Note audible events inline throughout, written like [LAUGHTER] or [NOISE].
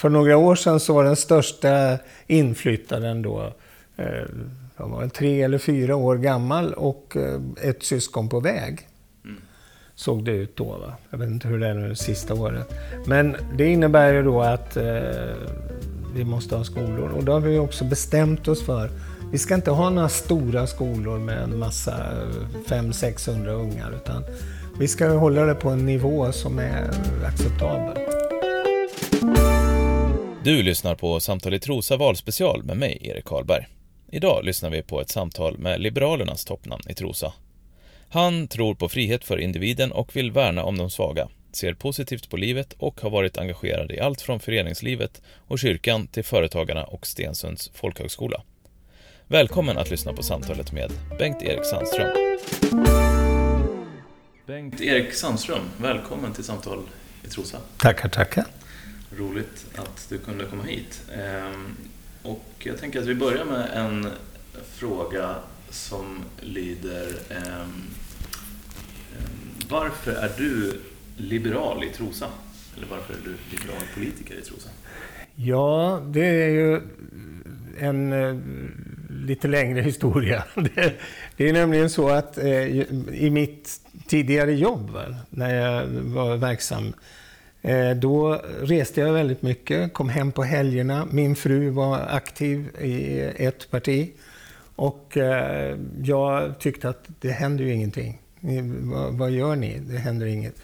För några år sedan så var den största inflyttaren då eh, han var tre eller fyra år gammal och eh, ett syskon på väg. Mm. Såg det ut då. Va? Jag vet inte hur det är nu sista året. Men det innebär ju då att eh, vi måste ha skolor. Och då har vi också bestämt oss för vi ska inte ha några stora skolor med en massa 500-600 ungar. Utan vi ska hålla det på en nivå som är acceptabel. Du lyssnar på Samtal i Trosa valspecial med mig, Erik Karlberg. Idag lyssnar vi på ett samtal med Liberalernas toppnamn i Trosa. Han tror på frihet för individen och vill värna om de svaga, ser positivt på livet och har varit engagerad i allt från föreningslivet och kyrkan till Företagarna och Stensunds folkhögskola. Välkommen att lyssna på samtalet med Bengt-Erik Sandström. Bengt-Erik Sandström, välkommen till Samtal i Trosa. Tackar, tackar. Roligt att du kunde komma hit. Ehm, och jag tänker att vi börjar med en fråga som lyder ehm, ehm, Varför är du liberal i Trosa? Eller varför är du liberal politiker i Trosa? Ja, det är ju en eh, lite längre historia. [LAUGHS] Det, det är nämligen så att eh, i mitt tidigare jobb, när jag var verksam Eh, då reste jag väldigt mycket, kom hem på helgerna. Min fru var aktiv i ett parti. Och eh, jag tyckte att det händer ju ingenting. Vad gör ni? Det händer inget.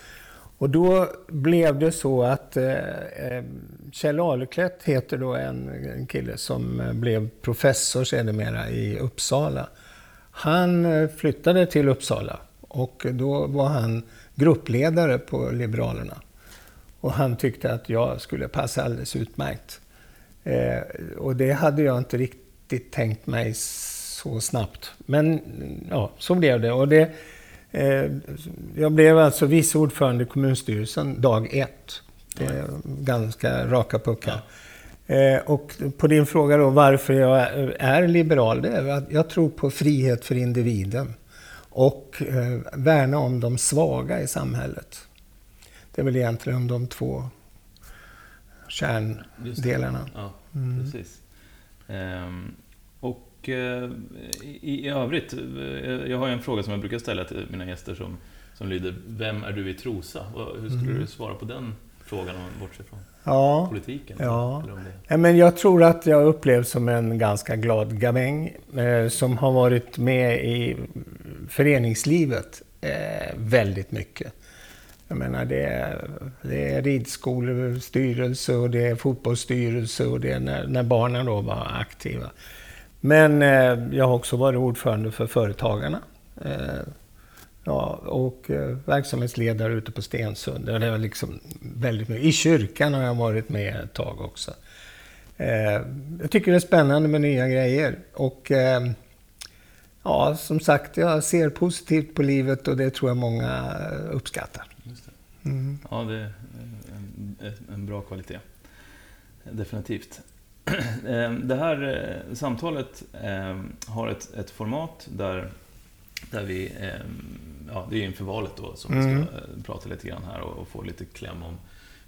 Och då blev det så att eh, Kjell Aleklett heter då en kille som blev professor sedermera i Uppsala. Han flyttade till Uppsala och då var han gruppledare på Liberalerna. Och han tyckte att jag skulle passa alldeles utmärkt. Eh, och det hade jag inte riktigt tänkt mig så snabbt. Men ja, så blev det. Och det eh, jag blev alltså vice ordförande i kommunstyrelsen dag ett. Det är ganska raka puckar. Ja. Eh, och på din fråga då varför jag är liberal, det är att jag tror på frihet för individen. Och eh, värna om de svaga i samhället. Det är väl egentligen de två kärndelarna. Ja, mm. precis. Ehm, och eh, i, i övrigt, eh, jag har en fråga som jag brukar ställa till mina gäster som, som lyder Vem är du i Trosa? Hur skulle mm. du svara på den frågan om man bortser från ja, politiken? Ja. ja, men jag tror att jag upplevs som en ganska glad gamäng eh, som har varit med i föreningslivet eh, väldigt mycket. Jag menar, det är, det är ridskolestyrelse och det är fotbollsstyrelse och det är när, när barnen då var aktiva. Men eh, jag har också varit ordförande för Företagarna. Eh, ja, och eh, verksamhetsledare ute på Stensund. Det är liksom väldigt mycket. I kyrkan har jag varit med ett tag också. Eh, jag tycker det är spännande med nya grejer. Och eh, ja, som sagt, jag ser positivt på livet och det tror jag många eh, uppskattar. Mm. Ja, det är en, en bra kvalitet. Definitivt. [CLEARS THROAT] Ehm, det här eh, samtalet ehm, har ett, ett format där, där vi, ja, det är inför valet då som mm. vi ska mm. prata lite grann här och, och få lite kläm om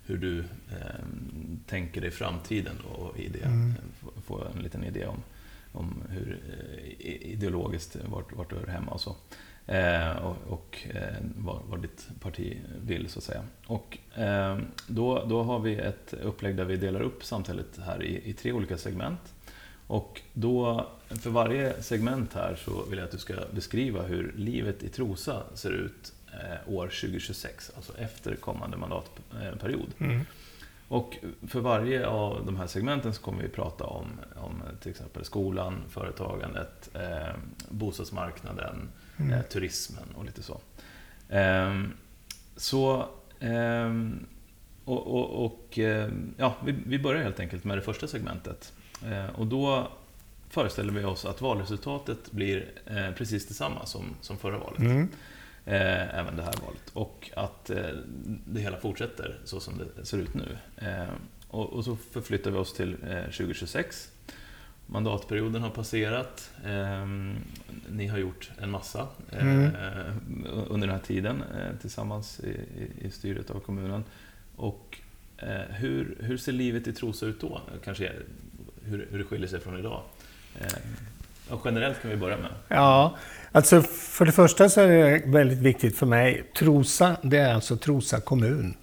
hur du eh, tänker dig framtiden då, och idé, mm. få en liten idé om, om hur eh, ideologiskt, vart, vart du hör hemma och så. Eh, och, och eh, vad, vad, ditt parti vill, så att säga. Och, eh, då, då har vi ett upplägg där vi delar upp samtalet här i, i, tre olika segment. Och då, för varje segment här så vill jag att du ska beskriva hur livet i Trosa ser ut år 2026, alltså efter kommande mandatperiod. Mm. Och för varje av de här segmenten så kommer vi prata om, om till exempel skolan, företagandet, eh, bostadsmarknaden, mm. eh, turismen och lite så. Eh, så ehm, och, och, och ehm, ja, vi, vi, börjar helt enkelt med det första segmentet. Eh, och då föreställer vi oss att valresultatet blir eh, precis detsamma som, som förra valet. Mm. Även det här valet. Och att det hela fortsätter så som det ser ut nu. Och, och, så förflyttar vi oss till 2026. Mandatperioden har passerat. ni har gjort en massa mm. under den här tiden tillsammans i, i, styret av kommunen. Och hur, hur ser livet i Trosa ut då? Kanske hur, hur det skiljer sig från idag? Ja, generellt kan vi börja med. Ja, alltså för det första så är det väldigt viktigt för mig. Trosa, det är alltså Trosa kommun.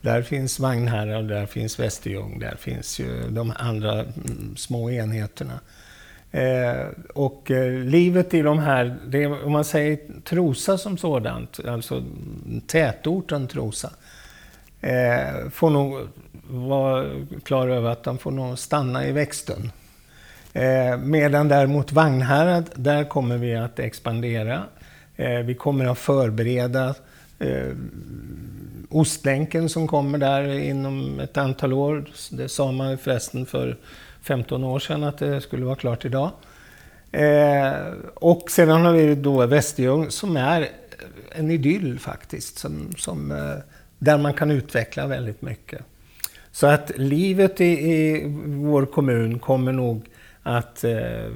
Där finns Vagnhärad, där finns Västerljung, där finns ju de andra mm, små enheterna. Eh, och eh, livet i de här, det, om man säger Trosa som sådant, alltså tätorten Trosa, eh, får nog vara klar över att de får nog stanna i växten. Eh, medan däremot Vagnhärad, där kommer vi att expandera. Eh, vi kommer att förbereda eh, Ostlänken som kommer där inom ett antal år. Det sa man förresten för 15 år sedan att det skulle vara klart idag. Eh, och sedan har vi då Västerljung som är en idyll faktiskt. Som, som, eh, där man kan utveckla väldigt mycket. Så att livet i, i vår kommun kommer nog att eh,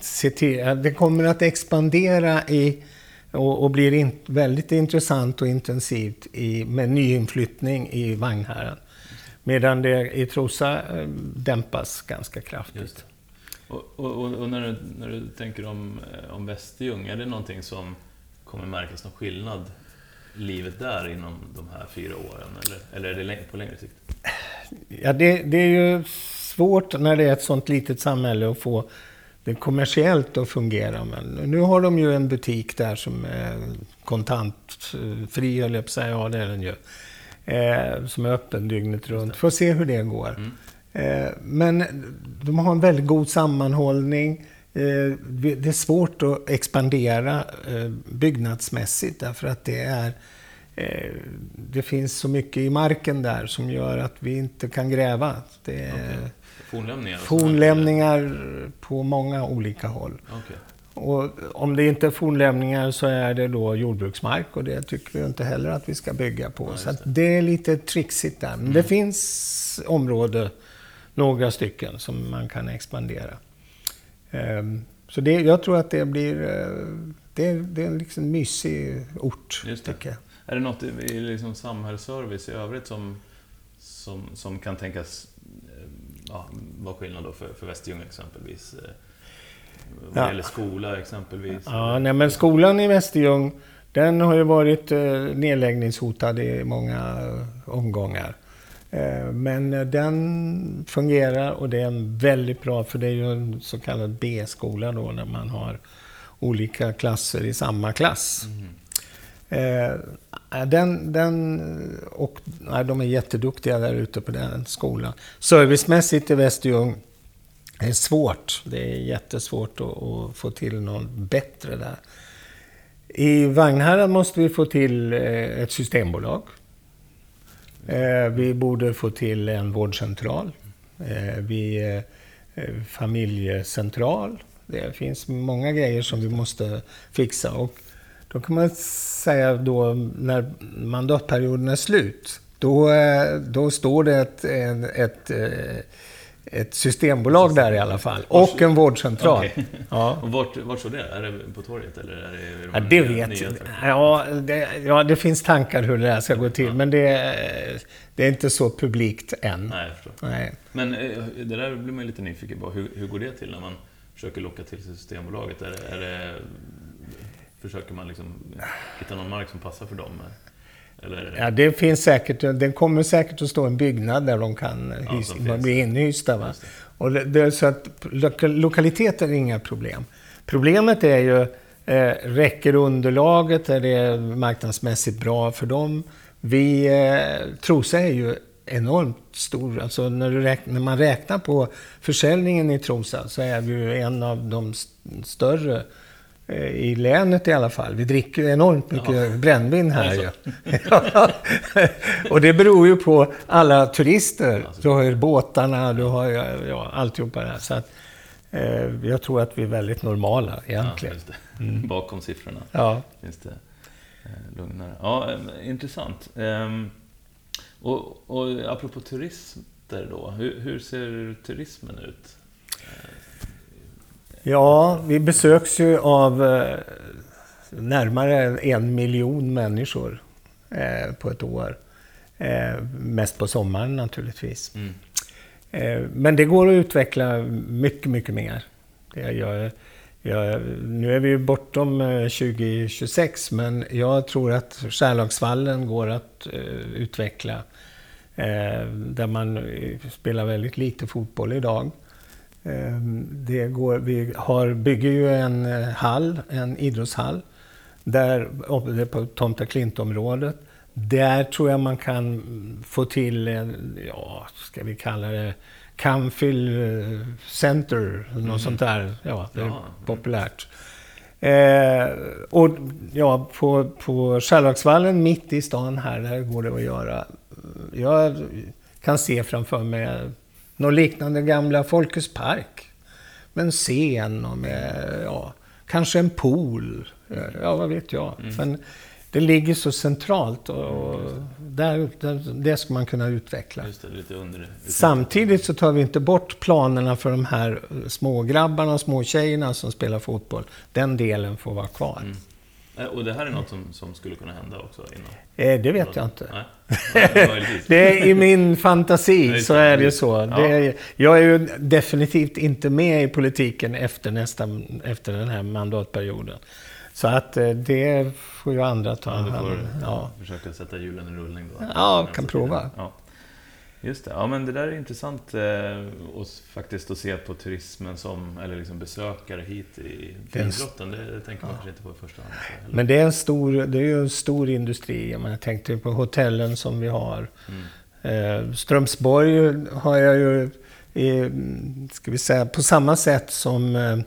se till, eh, det kommer att expandera i och, och blir in, väldigt intressant och intensivt i, med nyinflyttning i Vagnhärad. Medan det i Trosa eh, dämpas ganska kraftigt. Och, och, och, när, du, när du tänker om, eh, om Västerljung, är det någonting som kommer märkas någon skillnad livet där inom de här fyra åren? Eller, eller är det på längre sikt? Ja, det, det är ju svårt när det är ett sånt litet samhälle att få det kommersiellt att fungera. Men nu har de ju en butik där som är kontantfri, höll jag på att säga. Ja, det är den ju. Eh, som är öppen dygnet runt. Får se hur det går. Mm. Eh, men de har en väldigt god sammanhållning. Eh, det är svårt att expandera eh, byggnadsmässigt därför att det är eh, det finns så mycket i marken där som gör att vi inte kan gräva. Det är, okay. Fornlämningar? Fornlämningar på många olika håll. Okay. Och om det inte är fornlämningar så är det då jordbruksmark och det tycker vi inte heller att vi ska bygga på. Ja, så det. det. är lite trixigt där. Men mm. det finns områden, några stycken, som man kan expandera. Um, så det, jag tror att det blir... Uh, det, det är en liksom mysig ort, Just det. tycker jag. Är det något i liksom samhällsservice i övrigt som, som, som kan tänkas ja, vara skillnad då för, för Västerljung exempelvis? Eh, vad ja. gäller skola exempelvis? Ja, nej, men skolan i Västerljung, den har ju varit eh, nedläggningshotad i många omgångar. Eh, men den fungerar och det är en väldigt bra, för det är ju en så kallad B-skola då, när man har olika klasser i samma klass. Mm. Eh, eh, den, den, och, nej, de är jätteduktiga där ute på den skolan. Servicemässigt i Västerljung det är svårt. Det är jättesvårt att, att få till något bättre där. I Vagnhärad måste vi få till eh, ett systembolag. Vi borde få till en vårdcentral. Vi, familjecentral. Det finns många grejer som vi måste fixa. Och då kan man säga då när mandatperioden är slut, då, då står det ett, ett, ett, ett systembolag där i alla fall. Och en vårdcentral. Okay. Ja. [LAUGHS] Och vart, vart står det? Är det på torget eller är det ja, det vet jag. Ja det, ja, det finns tankar hur det där ska gå till. Ja. Men det, det är inte så publikt än. Nej. Nej. Men eh, det där blir man lite nyfiken på. Hur, hur går det till när man försöker locka till Systembolaget? Är det, är det Försöker man liksom hitta någon mark som passar för dem? Eller? Ja, det finns säkert. Det kommer säkert att stå en byggnad där de kan ja, bli inhysta. Va? Och det, det, så att lokaliteten är inga problem. Problemet är ju, eh, räcker underlaget? Är det marknadsmässigt bra för dem? Vi, eh, Trosa är ju enormt stor. Alltså när, räknar, när, man räknar på försäljningen i Trosa så är vi ju en av de större Eh, i länet i alla fall. Vi dricker enormt mycket ja. brännvin här ju. [LAUGHS] och det beror ju på alla turister. Du har ju båtarna, du har ju ja, alltihopa det här. Så att, eh, jag tror att vi är väldigt normala egentligen. Ja, mm. Bakom siffrorna ja. finns det eh, lugnare. Ja, eh, intressant. Ehm, och, och apropå turister då, hur, hur ser turismen ut? Ja, vi besöks ju av eh, närmare en miljon människor eh, på ett år. Eh, mest på sommaren naturligtvis. Mm. Men det går att utveckla mycket, mycket mer. Gör, jag, nu är vi ju bortom 2026, eh, men jag tror att Skärlagsvallen går att utveckla. Där man spelar väldigt lite fotboll idag. Uh, det går, vi har, bygger ju en hall, en idrottshall, där, på Tomta Klint-området. Där tror jag man kan få till, ja, ska vi kalla det, Camfil eh, Center, mm. något sånt där. Ja, det är ja. populärt. Eh, och ja, på, på Skärlagsvallen mitt i stan här, där går det att göra. Jag kan se framför mig något liknande gamla Folkets Park. Med en scen och med, ja, kanske en pool. Ja, vad vet jag. Mm. Men det ligger så centralt och där, där, det ska man kunna utveckla. Det, under, Samtidigt så tar vi inte bort planerna för de här smågrabbarna och småtjejerna som spelar fotboll. Den delen får vara kvar. Mm. Eh, och det här är något som, som skulle kunna hända också? Innan. Eh, det vet jag inte. [LAUGHS] det är i min fantasi, så är det så. Ja. Det är, jag är ju definitivt inte med i politiken efter, nästa, efter den här mandatperioden. Så att eh, det får ju andra ta hand om. Ja. försöka sätta hjulen i rullning då. Ja, kan prova. Ja. Just det. Ja, men det där är intressant eh, och faktiskt att se på turismen som, eller liksom besökare hit i idrotten. Det, det tänker man ja. kanske inte på i första hand. Men det är, en stor, det är ju en stor industri. Jag tänkte på hotellen som vi har. Mm. Eh, Strömsborg har jag ju, i, ska vi säga, på samma sätt som, eh,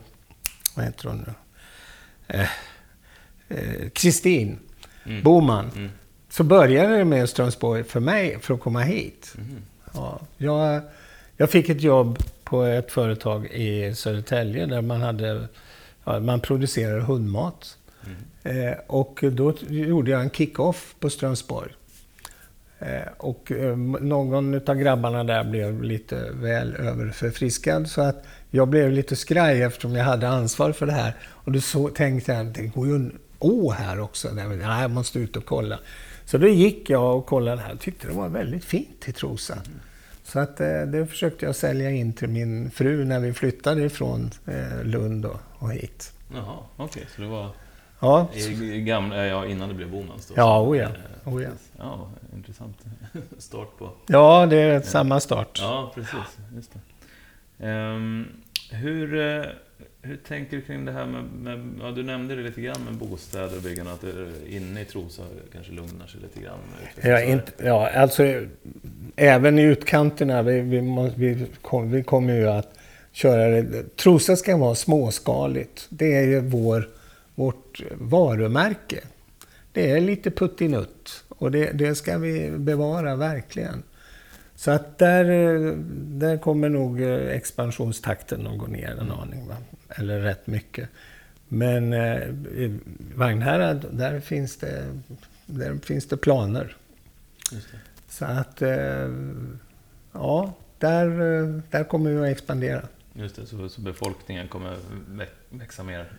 vad heter hon nu? Eh, Eh, Kristin mm. Boman. Mm. Så började det med Strömsborg för mig, för att komma hit. Mm. Ja, jag, jag fick ett jobb på ett företag i Södertälje där man, hade, ja, man producerade hundmat. Mm. Eh, och då gjorde jag en kick-off på Strömsborg. Eh, och eh, någon av grabbarna där blev lite väl överförfriskad så att jag blev lite skraj eftersom jag hade ansvar för det här. Och då så tänkte jag, det går ju å här också. Nej, jag måste ut och kolla. Så då gick jag och kollade här och tyckte det var väldigt fint i Trosa. Mm. Så att, eh, det försökte jag sälja in till min fru när vi flyttade ifrån eh, Lund och hit. Jaha, okej. Okay. Så det var ja. I, gamla, ja, innan det blev Bomans då? Ja, oh ja. Eh, oh ja. ja, intressant [LAUGHS] start på... Ja, det är samma start. Ja, precis. Just det. Um, hur hur tänker du kring det här med, med ja, du nämnde det lite grann med bostäder och byggande, att det inne i Trosa kanske lugnar sig lite grann? Ja, inte, ja, alltså även i utkanterna, vi, vi, vi, vi kommer ju att köra det. Trosa ska vara småskaligt. Det är ju vår, vårt varumärke. Det är lite puttinutt och det, det ska vi bevara verkligen. Så att där, där kommer nog expansionstakten att gå ner en aning. Va? eller rätt mycket. Men eh, i Vagnhärad, där finns det, där finns det planer. Det. Så att, eh, ja, där, där kommer vi att expandera. Just det, så, så befolkningen kommer växa mer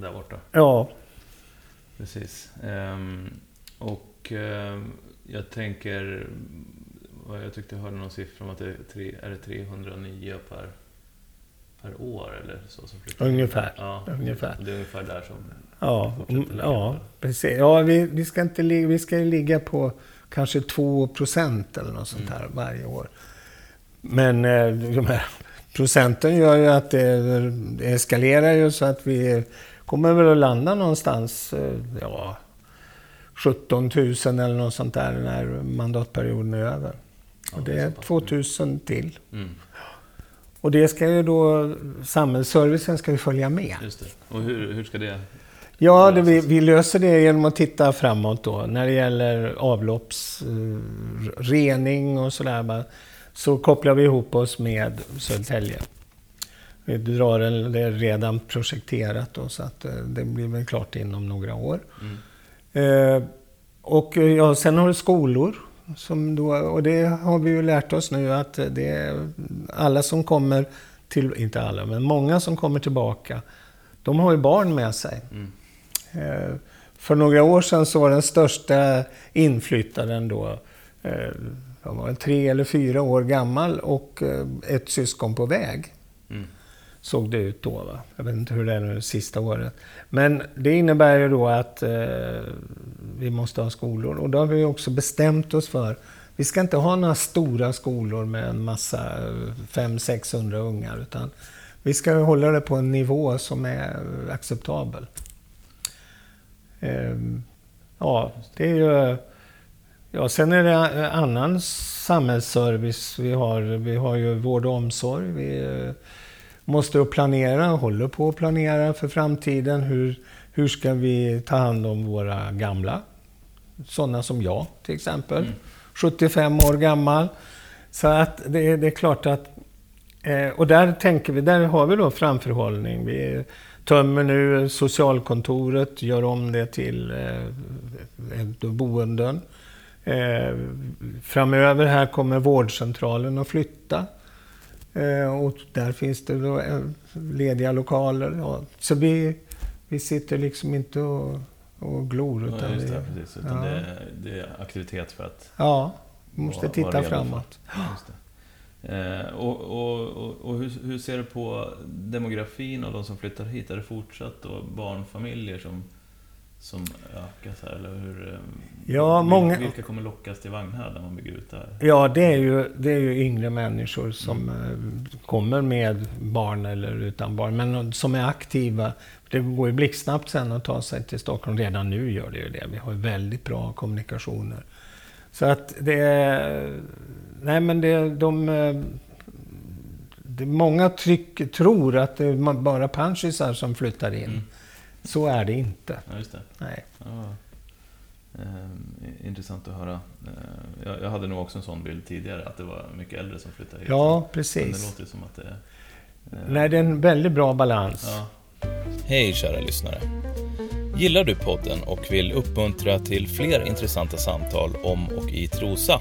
där borta? Ja. Precis. Ehm, och ehm, jag tänker, jag tyckte jag hörde någon siffra om att det är, tre, är det 309 per per år eller så? Som ungefär. Ja, ungefär. Det är ungefär där som Ja, ja precis. Ja, vi, vi, ska inte ligga, vi ska ligga på kanske 2 procent eller något sånt här mm. varje år. Men eh, de här procenten gör ju att det, det eskalerar ju så att vi kommer väl att landa någonstans, eh, ja, 17 000 eller något sånt där när mandatperioden är över. Och det är 2 000 till. Mm. Och det ska ju då, samhällsservicen ska ju följa med. Just det. Och hur, hur ska det Ja, det, vi, vi, löser det genom att titta framåt då. När det gäller avloppsrening uh, och sådär. Så kopplar vi ihop oss med Södertälje. Vi drar en, det är redan projekterat då, så att uh, det blir väl klart inom några år. Mm. Uh, och ja, sen har du skolor som då, och det har vi ju lärt oss nu att det alla som kommer till, inte alla, men många som kommer tillbaka, de har ju barn med sig. Mm. Eh, för några år sedan så var den största inflyttaren då jag var tre eller fyra år gammal och ett syskon på väg. Mm. Såg det ut då. Va? Jag vet inte hur det är nu det sista året. Men det innebär ju då att eh, vi måste ha skolor. Och då har vi också bestämt oss för vi ska inte ha några stora skolor med en massa eh, 500-600 ungar. Utan vi ska hålla det på en nivå som är acceptabel. Eh, ja, det är ju... Ja, sen är det annan samhällsservice vi har. Vi har ju vård och omsorg. Vi eh, måste planera, håller på att planera för framtiden. Hur, hur ska vi ta hand om våra gamla? Sådana som jag till exempel. Mm. 75 år gammal. Så att det, det är klart att... Eh, och där tänker vi, där har vi då framförhållning. Vi tömmer nu socialkontoret, gör om det till eh, boenden. Eh, framöver här kommer vårdcentralen att flytta. Eh, och där finns det då eh, lediga lokaler. Ja. Så vi, vi sitter liksom inte och, och glor. Utan, ja, det, precis, utan ja. det, det, är aktivitet för att Ja, vi måste vara, titta vara framåt. Eh, och, och, och, och hur, hur, ser du på demografin och de som flyttar hit? Är det fortsatt då barnfamiljer som som ökas här? Eller hur, eh, ja, många... Vilka kommer lockas till Vagnhärad när man bygger ut där? Ja, det är ju, det är ju yngre människor som mm. Eh, kommer med barn eller utan barn, men som är aktiva. Det går ju blixtsnabbt sen att ta sig till Stockholm. Redan nu gör det ju det. Vi har väldigt bra kommunikationer. Så att det är... Nej, men det, de... Eh, det, många tryck, tror att det är bara panschisar som flyttar in. Mm. Så är det inte. Ja, just det. Nej. Ja. Eh, intressant att höra. Eh, jag, jag, hade nog också en sån bild tidigare, att det var mycket äldre som flyttade hit. Ja, precis. Men det låter som att det... Eh... Nej, det är en väldigt bra balans. Ja. Hej kära lyssnare. Gillar du podden och vill uppmuntra till fler intressanta samtal om och i Trosa?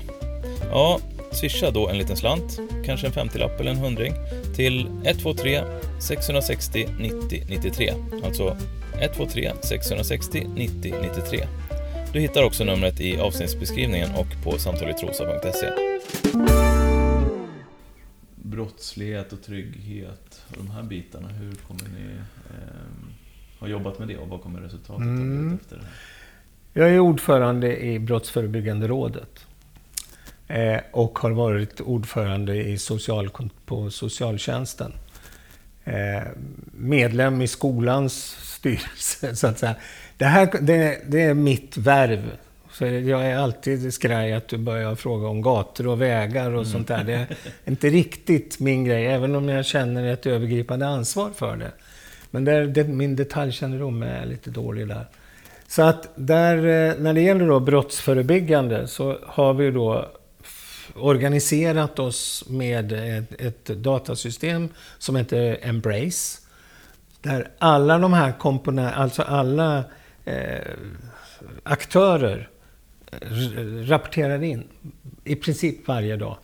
Ja, swisha då en liten slant, kanske en 50-lapp eller en hundring, till 123 660 90 93. Alltså 123 660 90 93. Du hittar också numret i avsnittsbeskrivningen och på samtaletrosa.se. Brottslighet och trygghet och de här bitarna, hur kommer ni eh, ha jobbat med det och vad kommer resultatet mm. att efter det här? Jag är ordförande i Brottsförebyggande rådet eh, och har varit ordförande i social, på socialtjänsten. Eh, medlem i skolans styrelse, så att säga. Det här det, det är mitt värv. Så jag är alltid skraj att du börjar fråga om gator och vägar och mm. sånt där. Det är inte riktigt min grej, även om jag känner ett övergripande ansvar för det. Men där, det, min detaljkännedom är lite dålig där. Så att där, eh, när det gäller då brottsförebyggande så har vi då organiserat oss med ett, ett datasystem som heter Embrace. Där alla de här komponenterna, alltså alla eh, aktörer eh, rapporterar in i princip varje dag.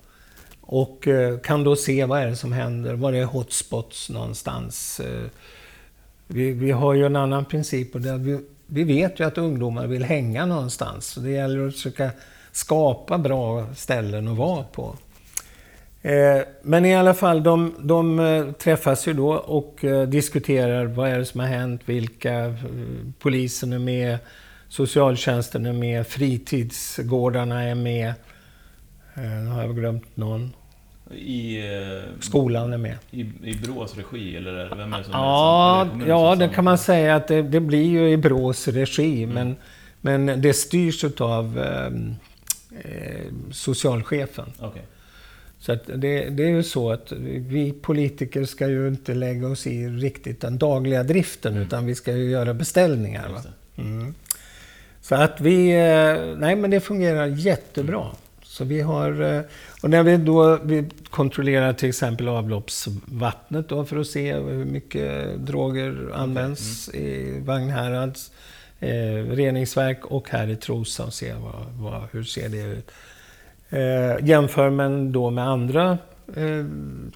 Och eh, kan då se vad är det som händer, var är hotspots någonstans. Eh, vi, vi, har ju en annan princip och det vi, vi vet ju att ungdomar vill hänga någonstans. Så det gäller att försöka skapa bra ställen att vara på. Eh, men i alla fall, de, de eh, träffas ju då och eh, diskuterar vad är det som har hänt, vilka polisen är med, socialtjänsten är med, fritidsgårdarna är med. Nu har jag glömt någon. I, Skolan är med. I, i Brås regi, eller vem är det som Ja, är det, ja, det kan man säga att det, det, blir ju i Brås regi, mm. men, men det styrs av ehm, eh, socialchefen. Okay. Så det, det är ju så att vi politiker ska ju inte lägga oss i riktigt den dagliga driften, mm. utan vi ska ju göra beställningar. Mm. Så att vi... Eh, nej, men det fungerar jättebra. Mm. Så vi har... Eh, och när vi då vi kontrollerar till exempel avloppsvattnet då för att se hur mycket droger används mm. i Vagnhärads eh, reningsverk och här i Trosa och se vad, vad, hur ser det ut. Eh, jämför man då med andra eh,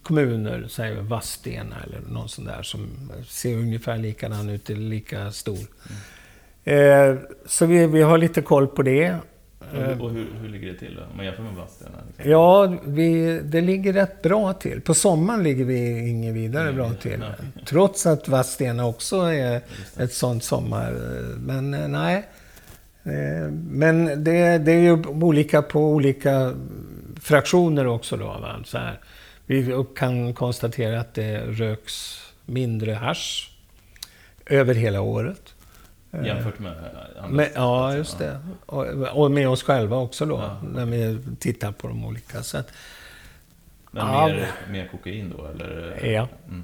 kommuner, säg Vadstena eller någon sån där som ser ungefär likadan ut, eller lika stor. Mm. Eh, så vi, vi har lite koll på det. Och, och hur, hur ligger det till då? Om man jämför med Vadstena? Liksom? Ja, vi, det ligger rätt bra till. På sommaren ligger vi inget vidare Mm, bra till. Trots att Vadstena också är ett sånt sommar. Men eh, nej. Eh, Men det, det är ju olika på olika fraktioner också då. Va? Så här. Vi kan konstatera att det röks mindre hasch över hela året. Eh, Jämfört med andra Men, ja, just det. Och, och med oss själva också då, Ja. när vi tittar på de olika. Så att, Men Ja. mer, mer kokain då, eller? Ja. Mm.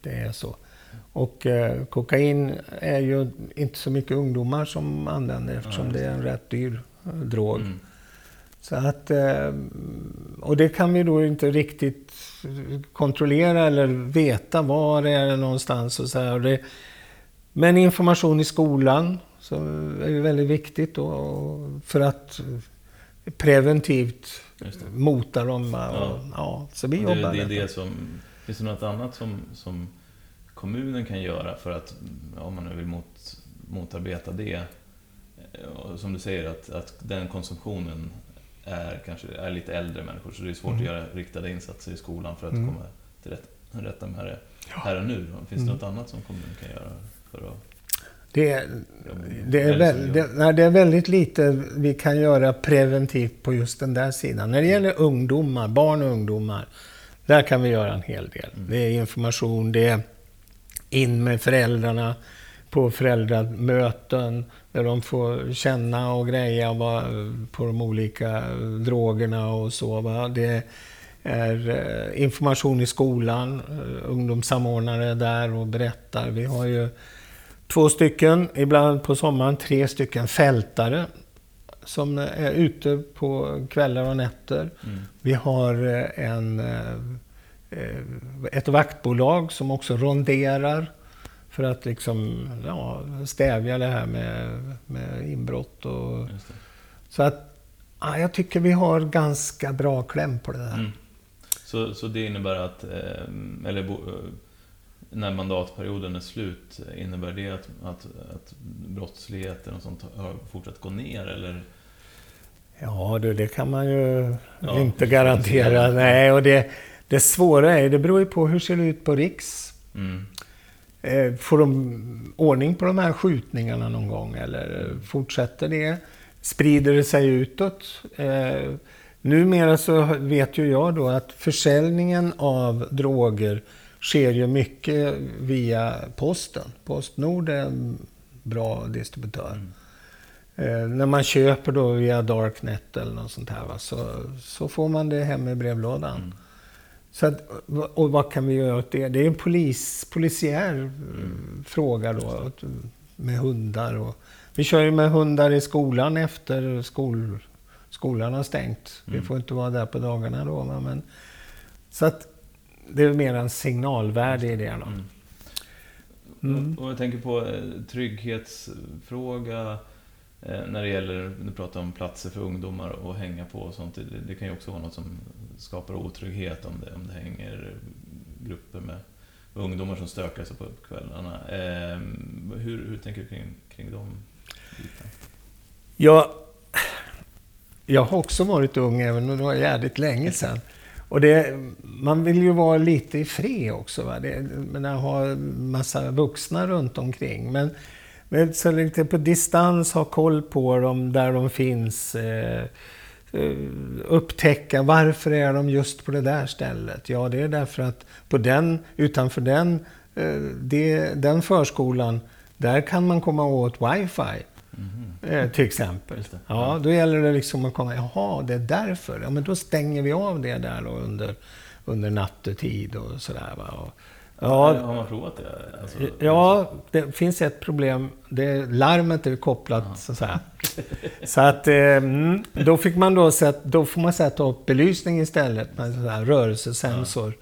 det är så. Och eh, kokain är ju inte så mycket ungdomar som använder eftersom Ja, just det är en rätt dyr eh, drog. Mm. Så att, eh, och det kan vi då inte riktigt kontrollera eller veta var det är någonstans. Och så här. Och det, men information i skolan så är ju väldigt viktigt då, för att preventivt mota dem. Och, Ja. ja. så vi Och det, jobbar det är det som... Finns det något annat som, som kommunen kan göra för att, om man nu vill mot, motarbeta det? Eh, Som du säger, att, att den konsumtionen är kanske är lite äldre människor, så det är svårt Mm. att göra riktade insatser i skolan för att Mm. komma till rätt, rätta med det här och nu. Finns Mm. det något annat som kommunen kan göra Det, är- det, är väl, det, nej, det är väldigt lite vi kan göra preventivt på just den där sidan. När det gäller ungdomar, barn och ungdomar, där kan vi göra en hel del. Mm. Det är information, det är in med föräldrarna på föräldramöten där de får känna och greja på de olika drogerna och så. Va. Det är eh, information i skolan, eh, ungdomssamordnare där och berättar. Vi har ju två stycken, ibland på sommaren tre stycken fältare som är ute på kvällar och nätter. Mm. Vi har eh, en, eh, ett vaktbolag som också ronderar för att liksom, ja, stävja det här med, med inbrott. Och, så att ja, jag tycker vi har ganska bra kläm på det där. Mm. Så, så det innebär att, eh, eller när mandatperioden är slut, innebär det att, att, att brottsligheten och sånt har fortsatt gå ner eller? Ja, du, det kan man ju Ja, inte det- garantera. [LAUGHS] Nej, och det, det svåra är, det beror ju på hur ser det ut på Riks. Mm. Eh, Får de ordning på de här skjutningarna någon gång eller fortsätter det? Sprider det sig utåt? Eh, numera så vet ju jag då att försäljningen av droger sker ju mycket via posten. Postnord är en bra distributör. Mm. Eh, när man köper då via Darknet eller något sånt här va, så, så får man det hem i brevlådan. Mm. Så att, och vad kan vi göra åt det? Det är en polis, polisiär eh, fråga då, med hundar. Och, vi kör ju med hundar i skolan efter skol, skolan har stängt. Vi Mm. får inte vara där på dagarna då. Men, så att det är mer en signalvärde i det. Då. Mm. Mm. Och jag tänker på eh, trygghetsfråga eh, när det gäller, du pratar om platser för ungdomar att hänga på och sånt. Det, det kan ju också vara något som skapar otrygghet om det, om det hänger grupper med ungdomar som stökar sig på kvällarna. Eh, hur, hur tänker du kring, kring de bitarna? Jag, jag har också varit ung, även om det var jävligt länge [LAUGHS] sedan. Och det, man vill ju vara lite i fred också. Va? Det, men jag har massa vuxna runt omkring. Men, men så lite på distans ha koll på dem där de finns. Eh, eh, upptäcka varför är de just på det där stället. Ja, det är därför att på den, utanför den, eh, det, den förskolan, där kan man komma åt wifi. Eh, till exempel. Ja, då gäller det liksom att komma, jaha, det är därför. Ja, men då stänger vi av det där då under, under nattetid och sådär. Va? Och, Har ja, man provat det? Alltså, ja, det finns ett problem. Det, larmet är kopplat så att säga. Så att eh, mm, då fick man då sätta, då får man sätta upp belysning istället med en rörelsesensor.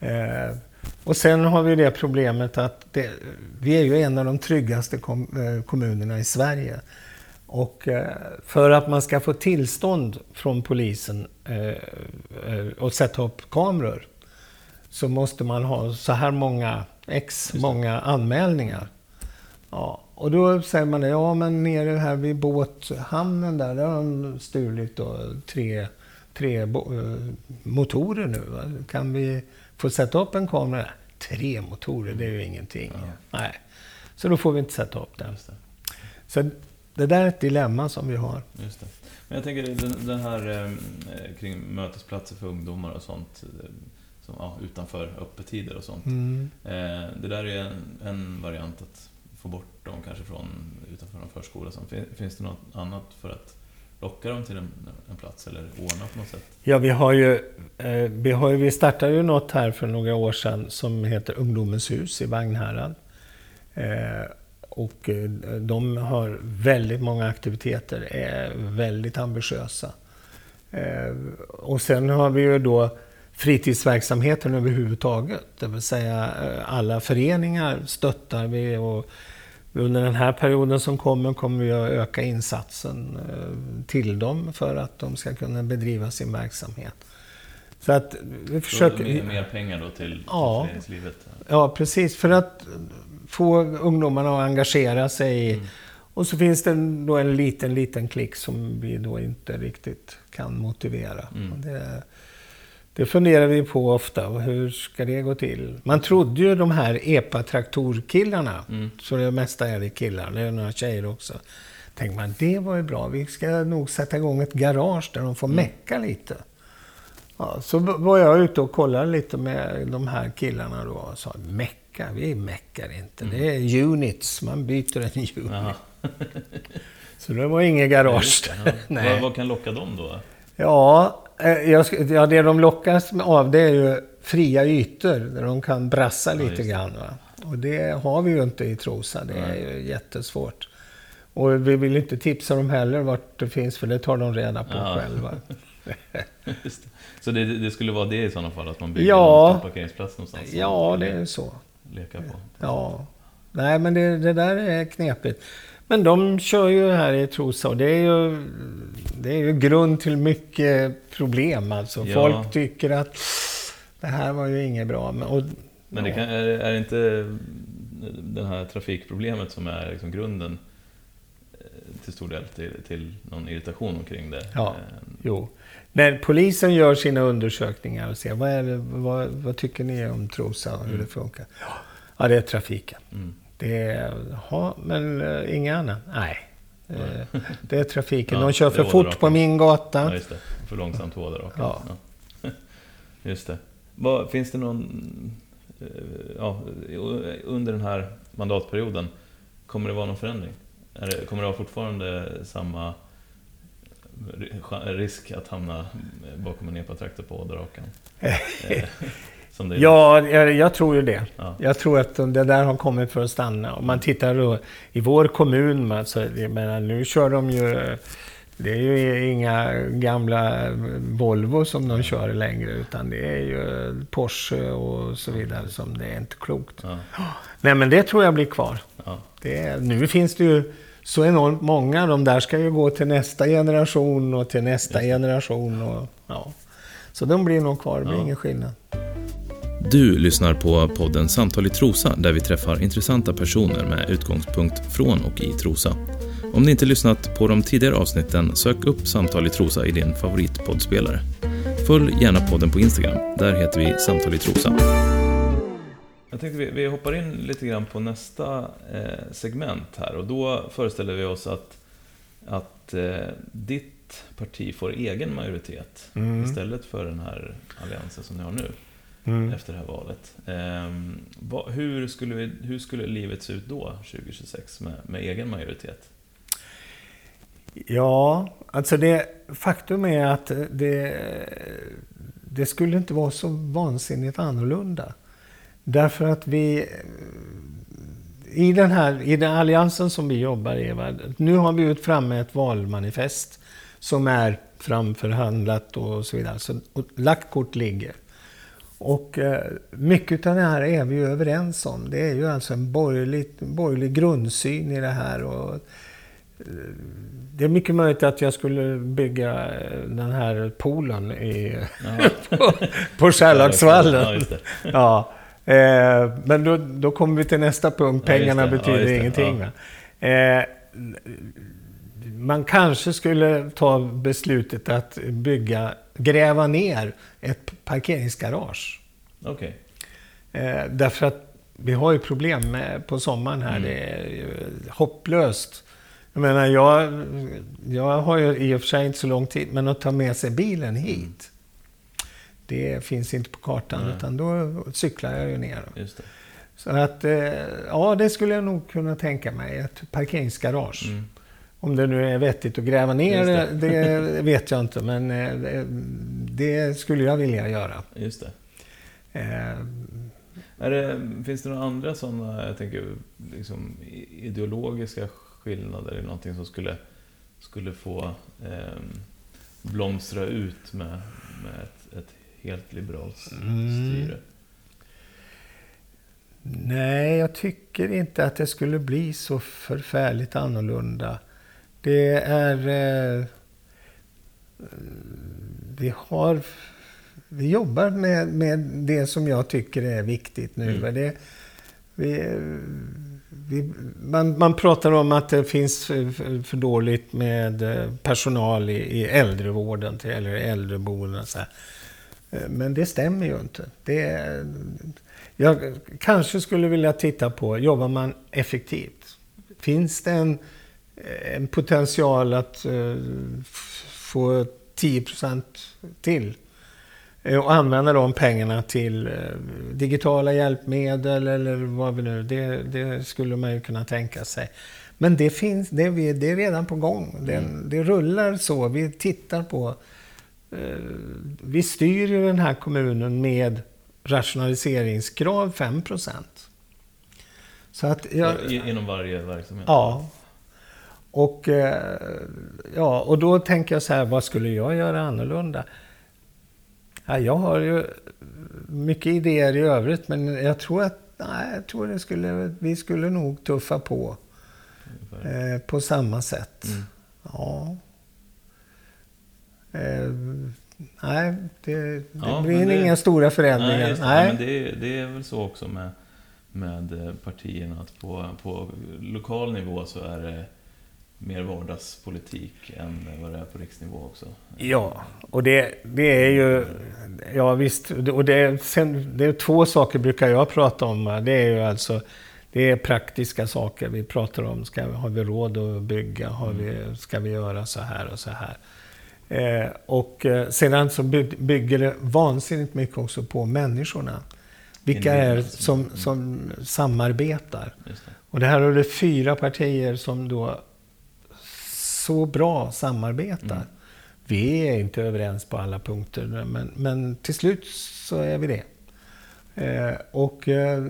Eh, och sen har vi det problemet att det, vi är ju en av de tryggaste kom, eh, kommunerna i Sverige. Och eh, för att man ska få tillstånd från polisen eh, eh, och sätta upp kameror så måste man ha så här många, x många anmälningar. Ja, och då säger man ja men nere här vid båthamnen där, där har de stulit då tre, tre motorer nu. Kan vi få sätta upp en kamera? Tre motorer, det är ju ingenting. Ja. Nej. Så då får vi inte sätta upp den. Det. Så det där är ett dilemma som vi har. Just det. Men jag tänker den, den här eh, kring mötesplatser för ungdomar och sånt. Eh, som, ja, utanför öppettider och sånt. Mm. Eh, det där är en, variant att få bort dem kanske från utanför en förskola. Finns det något annat för att locka dem till en, en plats eller ordna på något sätt? Ja, vi har ju, eh, vi, har vi startade ju något här för några år sedan som heter Ungdomens hus i Vagnhärad. Eh, och eh, de har väldigt många aktiviteter, är väldigt ambitiösa. Eh, och sen har vi ju då fritidsverksamheten överhuvudtaget. Det vill säga eh, alla föreningar stöttar vi och under den här perioden som kommer kommer vi att öka insatsen till dem för att de ska kunna bedriva sin verksamhet. Så att vi försöker... Mer, mer pengar då till, ja, föreningslivet? Ja, precis. För att få ungdomarna att engagera sig. Mm. Och så finns det då en liten, liten klick som vi då inte riktigt kan motivera. Mm. Det, det funderar vi på ofta. Hur ska det gå till? Man trodde ju de här EPA-traktorkillarna, mm. så det mesta är det killar, det är några tjejer också. Tänkte man, det var ju bra. Vi ska nog sätta igång ett garage där de får mm. mecka lite. Ja, så var jag ute och kollade lite med de här killarna då och sa, mecka. Vi meckar inte. Mm. Det är units. Man byter en unit. [LAUGHS] [LAUGHS] Så det var inget garage. [LAUGHS] Nej. Vad, vad, kan locka dem då? Ja, jag, ja, det de lockas av det är ju fria ytor där de kan brassa ja, lite grann. Va? Och det har vi ju inte i Trosa. Det är ju jättesvårt. Och vi vill inte tipsa dem heller vart det finns, för det tar de reda på ja. själva. [LAUGHS] Så det, det, skulle vara det i sådana fall, att man bygger ja, en parkeringsplats någonstans? Ja, det är så leka på. Ja. Nej, men det, det där är knepigt. Men de kör ju här i Trosa och det är ju, det är ju grund till mycket problem. Alltså. Ja. Folk tycker att det här var ju inget bra. Men, och, men det kan, är, är det inte det här trafikproblemet som är liksom grunden eh, till stor del till, till någon irritation omkring det? Ja, eh, jo. När polisen gör sina undersökningar och ser vad, är det, vad, vad tycker ni om Trosa och hur mm. det funkar? Ja, det är trafiken. Mm. Det är, ja, men uh, inga annat? Nej. Det är trafiken. [LAUGHS] ja, De kör för fort på min gata. Ja. För långsamt åderrakan. Ja. ja. [LAUGHS] Just det. Vad, finns det någon... Uh, ja, under den här mandatperioden, kommer det vara någon förändring? Det, kommer det vara fortfarande samma risk att hamna bakom en epatraktor på åderrakan? [LAUGHS] ja, jag, jag, tror ju det. Ja. Jag tror att det där har kommit för att stanna. Om man tittar då i vår kommun, alltså, menar, nu kör de ju... Det är ju inga gamla Volvo som de kör längre, utan det är ju Porsche och så vidare som det är inte klokt. Ja. Nej, men det tror jag blir kvar. Ja. Det, nu finns det ju så enormt många. De där ska ju gå till nästa generation och till nästa generation. Och, ja. Så de blir nog kvar, det blir ja. ingen skillnad. Du lyssnar på podden Samtal i Trosa där vi träffar intressanta personer med utgångspunkt från och i Trosa. Om ni inte lyssnat på de tidigare avsnitten, sök upp Samtal i Trosa i din favoritpoddspelare. Följ gärna podden på Instagram, där heter vi Samtal i Trosa. Jag tänkte vi, vi hoppar in lite grann på nästa eh, segment här och då föreställer vi oss att, att eh, ditt parti får egen majoritet mm. istället för den här alliansen som ni har nu mm. efter det här valet. Eh, vad, hur, skulle vi, hur skulle livet se ut då, 2026, med, med egen majoritet? Ja, alltså det faktum är att det, det skulle inte vara så vansinnigt annorlunda. Därför att vi... I den här i den alliansen som vi jobbar i, nu har vi ut framme ett valmanifest som är framförhandlat och så vidare. Så lagt kort ligger. Och eh, mycket av det här är vi ju överens om. Det är ju alltså en borgerlig, borgerlig grundsyn i det här. Och, eh, det är mycket möjligt att jag skulle bygga eh, den här poolen i, [LAUGHS] på, på Sherlocksvallen. Ja, ja. Eh, men då, då kommer vi till nästa punkt. Pengarna ja, betyder ja, ingenting. Ja. Eh, man kanske skulle ta beslutet att bygga, gräva ner ett parkeringsgarage. Okej. Eh, därför att vi har ju problem med, på sommaren här. Mm. Det är ju hopplöst. Jag menar, jag, jag har ju i och för sig inte så lång tid, men att ta med sig bilen hit. Det finns inte på kartan, Nej. utan då cyklar jag ju ner. Så att, eh, ja, det skulle jag nog kunna tänka mig. Ett parkeringsgarage. Mm. Om det nu är vettigt att gräva ner det, det [LAUGHS] vet jag inte. Men eh, det- skulle jag vilja göra. Just det. Eh, det, finns det några andra sådana, jag tänker, liksom, ideologiska skillnader i någonting som skulle, skulle få eh, blomstra ut med, med ett, ett helt liberalt Mm. styre? Nej, jag tycker inte att det skulle bli så förfärligt annorlunda. Det är... Eh, vi har... Vi jobbar med, med det som jag tycker är viktigt nu. Mm. Det, vi, vi, man, man pratar om att det finns för, för dåligt med eh, personal i, i äldrevården till, eller äldreboenden. Så här. Eh, men det stämmer ju inte. Det, jag kanske skulle vilja titta på, jobbar man effektivt? Finns det en, en potential att uh, få 10 till? Eh, Och använda de pengarna till eh, digitala hjälpmedel eller vad vi nu... Det, det skulle man ju kunna tänka sig. Men det finns, det, det är redan på gång. Det, det rullar så. Vi tittar på... Eh, vi styr ju den här kommunen med rationaliseringskrav 5 Så att jag, I, inom varje verksamhet? Ja. Och, ja, och då tänker jag så här, vad skulle jag göra annorlunda? Ja, jag har ju mycket idéer i övrigt, men jag tror att nej, jag tror det skulle, vi skulle nog tuffa på eh, på samma sätt. Mm. Ja. Eh, nej, det, det Ja, blir det- inga stora förändringar. Nej, just. Nej. Men det, är- det är väl så också med, med eh, partierna att på, på lokal nivå så är det mer vardagspolitik än vad det är på riksnivå också. Ja, och det, det är ju... Ja visst, och det sen, det är två saker brukar jag prata om. Det är ju alltså... Det är praktiska saker vi pratar om. Ska, har vi råd att bygga? Har vi, ska vi göra så här och så här? Eh, och eh, sedan så by, bygger det vansinnigt mycket också på människorna. Vilka är som- som, som samarbetar? Det. Och det här är det fyra partier som då så bra samarbetar. Mm. Vi är inte överens på alla punkter, men, men till slut så är vi det. Eh, och eh,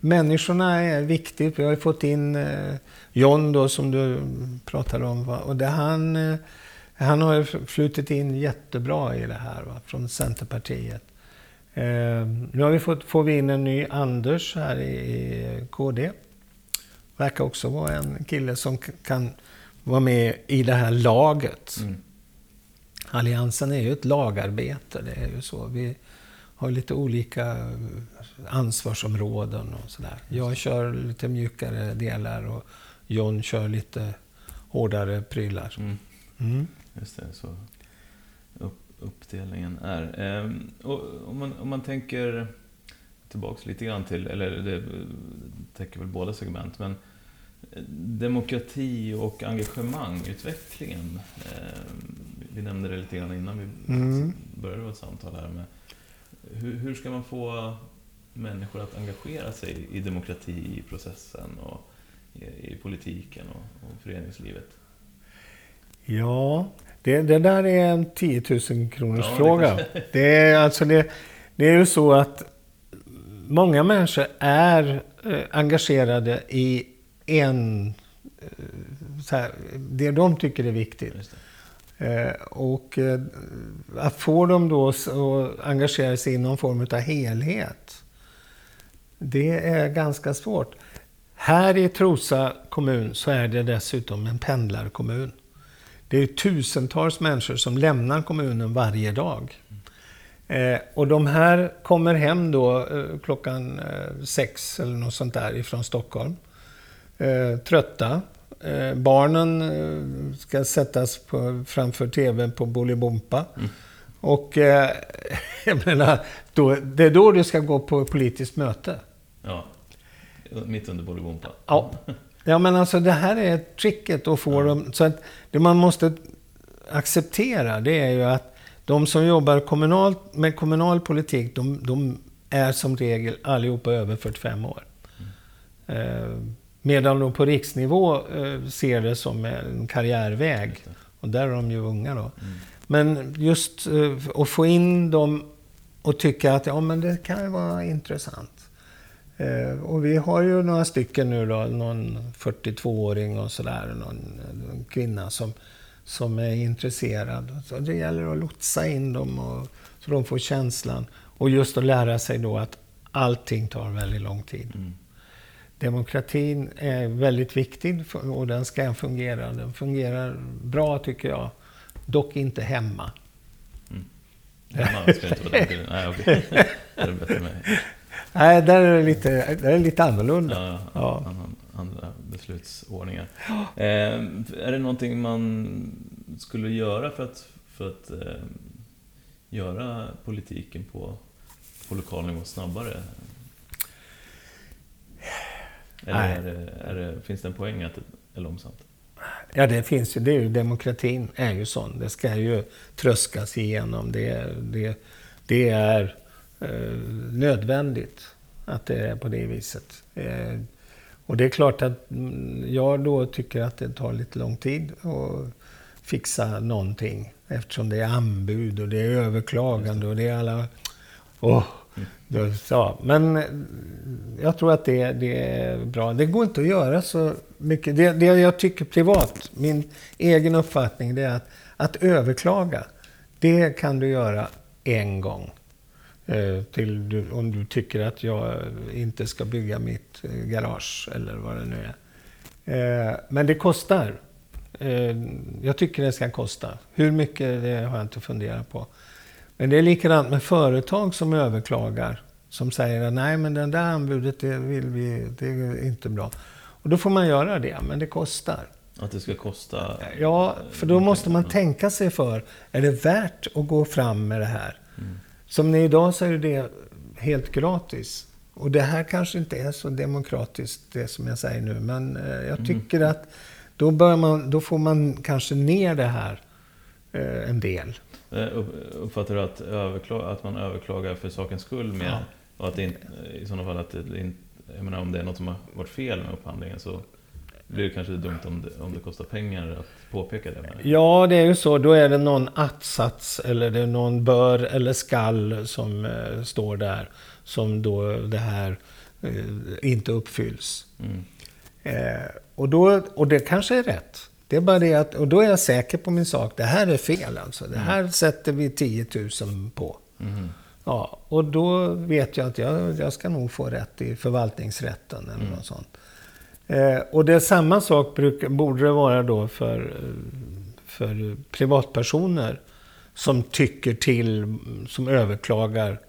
människorna är viktigt. Vi har ju fått in eh, John då, som du pratade om. Va? Och det han, eh, han har flutit in jättebra i det här va? från Centerpartiet. Eh, nu har vi fått, får vi in en ny Anders här i, i KD. Verkar också vara en kille som kan vara med i det här laget. Mm. Alliansen är ju ett lagarbete, det är ju så. Vi har lite olika ansvarsområden och sådär. Jag kör lite mjukare delar och John kör lite hårdare prylar. Mm. Mm. Just det, så upp, uppdelningen är. Ehm, och om, man, om man tänker tillbaks lite grann till, eller det täcker väl båda segment, men demokrati och engagemang, utvecklingen. ehm, vi nämnde det lite grann innan vi Mm. började vårt samtal här. Med hur, hur ska man få människor att engagera sig i demokratiprocessen och i, i politiken och, och föreningslivet? Ja, det, det där är en 10 000 kronors Ja, det fråga. kanske- [LAUGHS] Det är, alltså det, det är ju så att många människor är eh, engagerade i en... Eh, så här, det de tycker är viktigt. Eh, och eh, att få dem då att engagera sig i någon form av helhet, det är ganska svårt. Här i Trosa kommun så är det dessutom en pendlarkommun. Det är tusentals människor som lämnar kommunen varje dag. Eh, och de här kommer hem då eh, klockan eh, sex eller något sånt där ifrån Stockholm. Eh, trötta. Eh, barnen eh, ska sättas på, framför TVn på Bolibompa. Mm. Och eh, [LAUGHS] jag menar, då, det är då du ska gå på politiskt möte. Ja, mitt under Bolibompa. Ja. ja, men alltså det här är tricket att få ja. dem... Så att det man måste acceptera, det är ju att de som jobbar kommunalt, med kommunal politik, de, de är som regel allihopa över 45 år. Mm. Eh, medan de på riksnivå eh, ser det som en karriärväg. Och där är de ju unga då. Mm. Men just eh, att få in dem och tycka att ja, men det kan vara intressant. Eh, och vi har ju några stycken nu då, någon 42-åring och sådär, någon, någon kvinna som, som är intresserad. Så det gäller att lotsa in dem och, så de får känslan. Och just att lära sig då att allting tar väldigt lång tid. Mm. Demokratin är väldigt viktig och den ska fungera. Den fungerar bra tycker jag. Dock inte hemma. Mm. Hemma ska inte vara den Nej, okej. [LAUGHS] det är bättre med. Nej, där är det lite, där är det lite annorlunda. Ja, ja. Andra beslutsordningar. Eh, är det någonting man skulle göra för att, för att eh, göra politiken på, på lokal nivå snabbare? Eller är det, är det, finns det en poäng att det är långsamt? Ja, det finns ju. Det är ju, demokratin är ju sån. Det ska ju tröskas igenom. Det, det, det är eh, nödvändigt att det är på det viset. Eh, och det är klart att jag då tycker att det tar lite lång tid att fixa någonting. Eftersom det är anbud och det är överklagande och det är alla... Oh, Ja, men eh, jag tror att det, det, är bra. Det går inte att göra så mycket. Det, det jag tycker privat, min egen uppfattning, det är att, att överklaga, det kan du göra en gång. Eh, till du, om du tycker att jag inte ska bygga mitt eh, garage eller vad det nu är. Men det kostar. Jag tycker det ska kosta. Hur mycket, det har jag inte funderat på. Men det är likadant med företag som överklagar. Som säger att nej, men det där anbudet, det, vill vi, det är inte bra. Och då får man göra det, men det kostar. Att det ska kosta? Ja, för då måste man tänka sig för. Är det värt att gå fram med det här? Mm. Som ni idag så är det helt gratis. Och det här kanske inte är så demokratiskt, det som jag säger nu. Men eh, jag mm. tycker mm. att då, bör man, då får man kanske ner det här eh, en del. Eh, uppfattar du att, att man överklagar för sakens skull mer? Ja. Och att det inte, i sådana fall att det inte, jag menar om det är något som har varit fel med upphandlingen så blir det kanske dumt om det, om det kostar pengar att påpeka det? Ja, det är ju så. Då är det någon att-sats eller det är någon bör eller skall som eh, står där. Som då det här eh, inte uppfylls. Mm. Eh, och, då, och det kanske är rätt. Det är bara det att, och då är jag säker på min sak. Det här är fel alltså. Det här mm. sätter vi 10 000 på. Mm. Ja, och då vet jag att jag, jag ska nog få rätt i förvaltningsrätten eller mm. något sånt. Eh, och det är samma sak bruk, borde det vara då för, för privatpersoner som tycker till, som överklagar.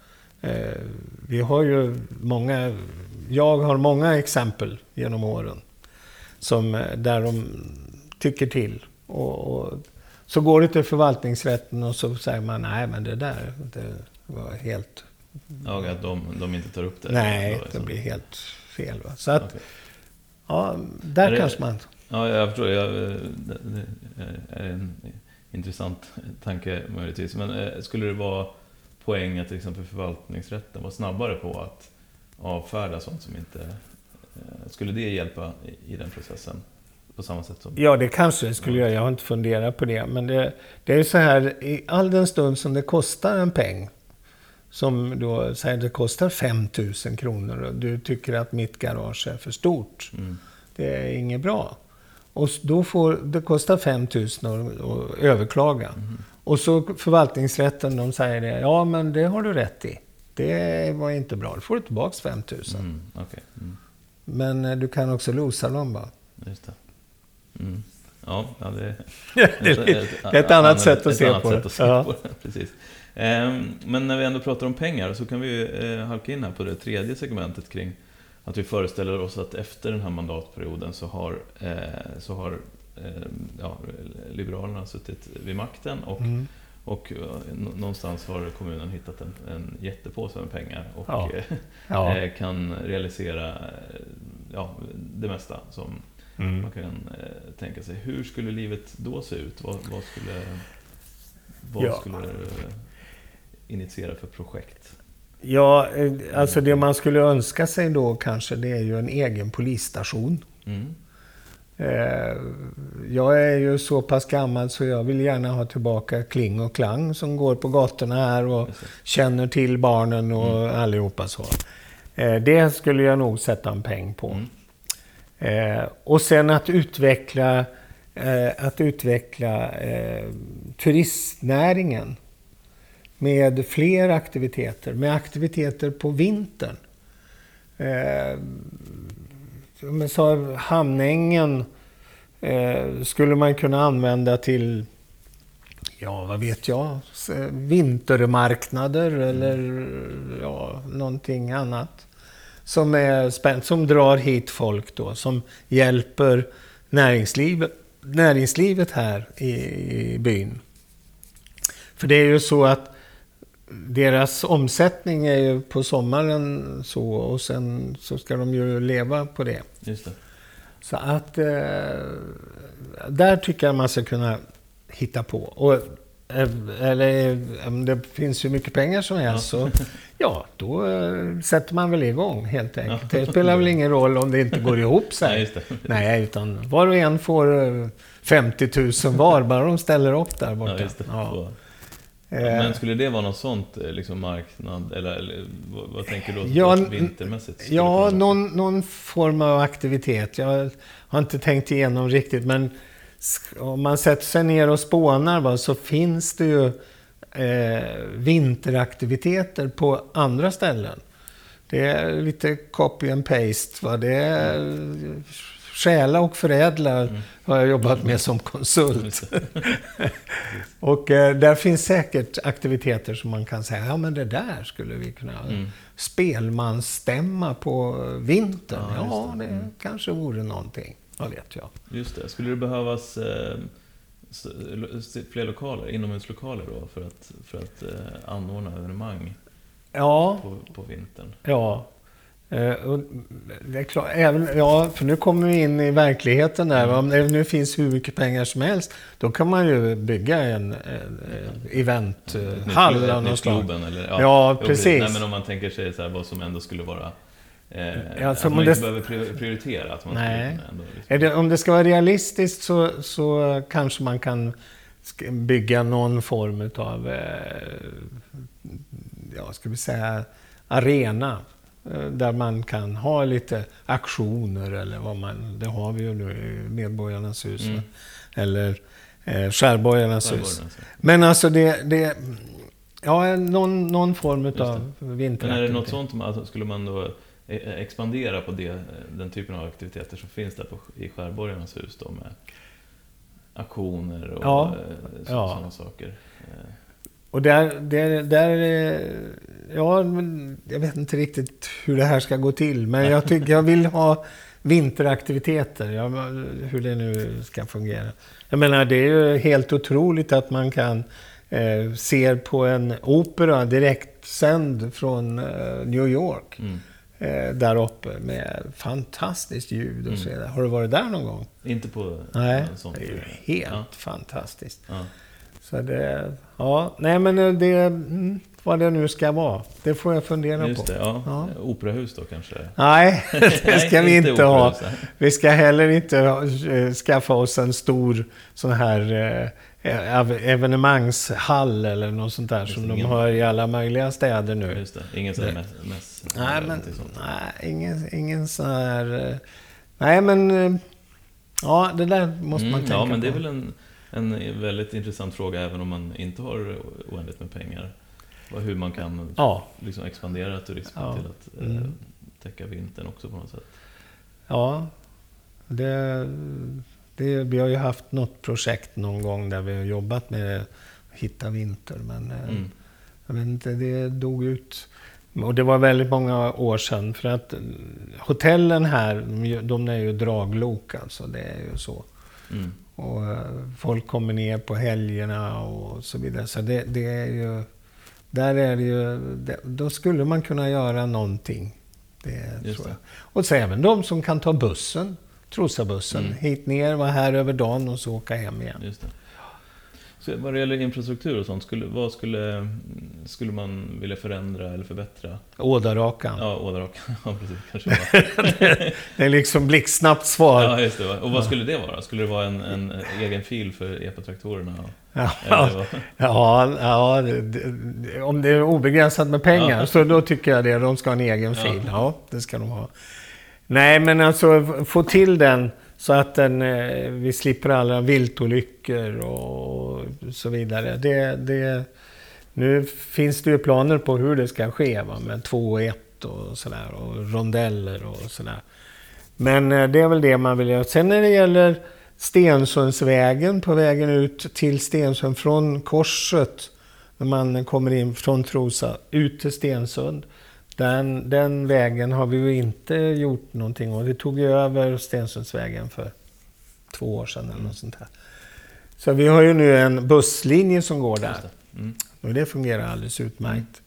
Eh, vi har ju många, jag har många exempel genom åren som, eh, där de tycker till. Och, och, så går det till förvaltningsrätten och så säger man nej men det där det var helt... Ja, att de, de inte tar upp det? Nej, det blir helt fel. Va? Så att, okay. ja, där det, kanske man... Ja, jag förstår. Jag, det, är en intressant tanke möjligtvis. Men eh, skulle det vara poäng att till exempel förvaltningsrätten var snabbare på att avfärda sånt som inte... Eh, skulle det hjälpa i den processen? På samma sätt som... Ja, det kanske det skulle göra. Jag har inte funderat på det. Men det, det är ju så här, i all den stund som det kostar en peng, som då säger det kostar 5 000 kronor och du tycker att mitt garage är för stort. Mm. Det är inget bra. Och då får, det kostar 5 000 att överklaga. Mm. Och så förvaltningsrätten, de säger det. Ja, men det har du rätt i. Det var inte bra. Då får du tillbaka 5 000. Mm. Okay. Mm. Men eh, du kan också losa dem bara. Det. Ja, det, [LAUGHS] det är ett, ett, annat sätt att se på det. Ja. [LAUGHS] Precis. Ehm, men när vi ändå pratar om pengar så kan vi eh, halka in här på det tredje segmentet kring att vi föreställer oss att efter den här mandatperioden så har, eh, så har eh, ja, Liberalerna suttit vid makten och, Mm. och eh, någonstans har kommunen hittat en, en jättepåse med pengar och Ja. Ja. [LAUGHS] kan realisera ja, det mesta som Mm. man kan eh, tänka sig. Hur skulle livet då se ut? Vad, vad skulle, vad Ja. skulle du initiera för projekt? Ja, eh, alltså det man skulle önska sig då kanske det är ju en egen polisstation. Mm. Eh, Jag är ju så pass gammal så jag vill gärna ha tillbaka Kling och Klang som går på gatorna här och känner till barnen och Mm. allihopa så. Eh, Det skulle jag nog sätta en peng på. Mm. Eh, och sen att utveckla, eh, att utveckla eh, turistnäringen med fler aktiviteter, med aktiviteter på vintern. Eh, som jag sa, Hamnängen eh, skulle man kunna använda till, ja vad vet jag, vintermarknader eller ja, någonting annat. Som, är spänn- som drar hit folk då, som hjälper näringslivet, näringslivet här i, i byn. För det är ju så att deras omsättning är ju på sommaren så och sen så ska de ju leva på det. Just det. Så att eh, där tycker jag man ska kunna hitta på. Och, eller eh, om det finns ju mycket pengar som helst så [LAUGHS] ja, då eh, sätter man väl igång helt enkelt. Det spelar väl ingen roll om det inte går ihop Nej, sig. det. [LAUGHS] Nej, utan var och en får eh, 50 000 var, bara de ställer upp där borta. Ja. Ja. Eh, Men skulle det vara något sånt, eh, liksom marknad, eller, eller vad, vad tänker du då Ja, ja, vintermässigt? Ja, någon, någon form av aktivitet. Jag har inte tänkt igenom riktigt, men om man sätter sig ner och spånar va, så finns det ju eh, vinteraktiviteter på andra ställen. Det är lite copy and paste. Va? Det är stjäla och förädla har jag jobbat med som konsult. [LAUGHS] Och eh, där finns säkert aktiviteter som man kan säga, ja men det där skulle vi kunna... Mm. Spelmansstämma på vintern, Ja, ja, det. det, Mm. kanske vore någonting. Vad vet jag. Just det. Skulle det behövas eh, fler lokaler, inomhuslokaler då, för att, för att eh, anordna evenemang Ja, på, på vintern? ja. Eh, och det är klart, även, ja, för nu kommer vi in i verkligheten där. va. Om det nu finns hur mycket pengar som helst, då kan man ju bygga en, en, en eventhall nytt- av något slag. Globen, eller, Ja, jo, precis. Nej, men om man tänker sig så här, vad som ändå skulle vara... Eh, Ja, att man det- inte behöver pri- prioritera. Att man Nej. liksom, det, om det ska vara realistiskt så, så kanske man kan bygga någon form av, eh, ja, ska vi säga, arena. eh, Där man kan ha lite aktioner eller vad man, det har vi ju nu i Medborgarnas hus. Mm. va? Eller eh, Skärborgarnas hus. alltså. Men alltså det, det ja, någon, någon form det. av Men vinteraktivitet. är det något sånt, alltså, skulle man då eh, expandera på det, den typen av aktiviteter som finns där på, i Skärborgarnas hus då med aktioner och Ja. eh, så, Ja. sådana saker? Eh, Och där, där, där, eh, ja, jag vet inte riktigt hur det här ska gå till. Men jag tycker jag vill ha vinteraktiviteter. Ja, hur det nu ska fungera. Jag menar, det är ju helt otroligt att man kan eh, se på en opera direktsänd från eh, New York. Mm. Eh, där uppe med fantastiskt ljud och Mm. så vidare. Har du varit där någon gång? Inte på Nej, en sån det är ju helt Ja. fantastiskt. Ja. Så det, ja, nej men eh, det, mm, vad det nu ska vara, det får jag fundera Just på. det, ja. Ja. Operahus då kanske? Nej, [LAUGHS] [LAUGHS] det ska Nej, vi inte ha. operahus, nej. Vi ska heller inte ha, eh, skaffa oss en stor sån här eh, evenemangshall eller något sånt där som det, de ingen- har i alla möjliga städer nu. Just det, ingen sån här mäss... Nej, men nej, ingen, ingen sån här... eh, Nej, men... eh, Ja, det där måste man Mm, tänka Ja, men det är på. väl en, en väldigt intressant fråga även om man inte har oändligt med pengar. Hur man kan Ja, liksom expandera turismen Ja. till att eh, Mm. täcka vintern också på något sätt. ja. Det, det, vi har ju haft något projekt någon gång där vi har jobbat med att hitta vinter, men eh, Mm. jag vet inte, det dog ut Och det var väldigt många år sedan. För att eh, hotellen här, de är ju draglok alltså. Det är ju så. Mm. Och eh, folk kommer ner på helgerna och så vidare. Så det, det är ju... Där är det ju... Då skulle man kunna göra någonting. Det Just tror det. jag. Och så även de som kan ta bussen. Trosabussen. Mm. Hit ner, vara här över dagen och så åka hem igen. Just det. Så vad det gäller infrastruktur och sånt, skulle, vad skulle, skulle man vilja förändra eller förbättra? Ådarakan. Ja, Ådarakan. [LAUGHS] Ja, precis. Kanske. [LAUGHS] Det är liksom blixtsnabbt svar. Ja, just det. Och vad skulle det vara? Skulle det vara en, en egen fil för epatraktorerna? Ja, [LAUGHS] ja, ja det, om det är obegränsat med pengar Ja. så då tycker jag det. De ska ha en egen fil. Ja, det ska de ha. Nej, men alltså få till den så att den, eh, vi slipper alla viltolyckor och så vidare. Det, det, nu finns det ju planer på hur det ska ske va? med 2 och 1 och sådär och rondeller och sådär. Men eh, det är väl det man vill göra. Sen när det gäller Stensundsvägen på vägen ut till Stensund från korset när man kommer in från Trosa ut till Stensund. Den, den vägen har vi ju inte gjort någonting åt. Vi tog ju över Stensundsvägen för två år sedan eller något sånt här. Så vi har ju nu en busslinje som går där. Det. Mm. Och det fungerar alldeles utmärkt.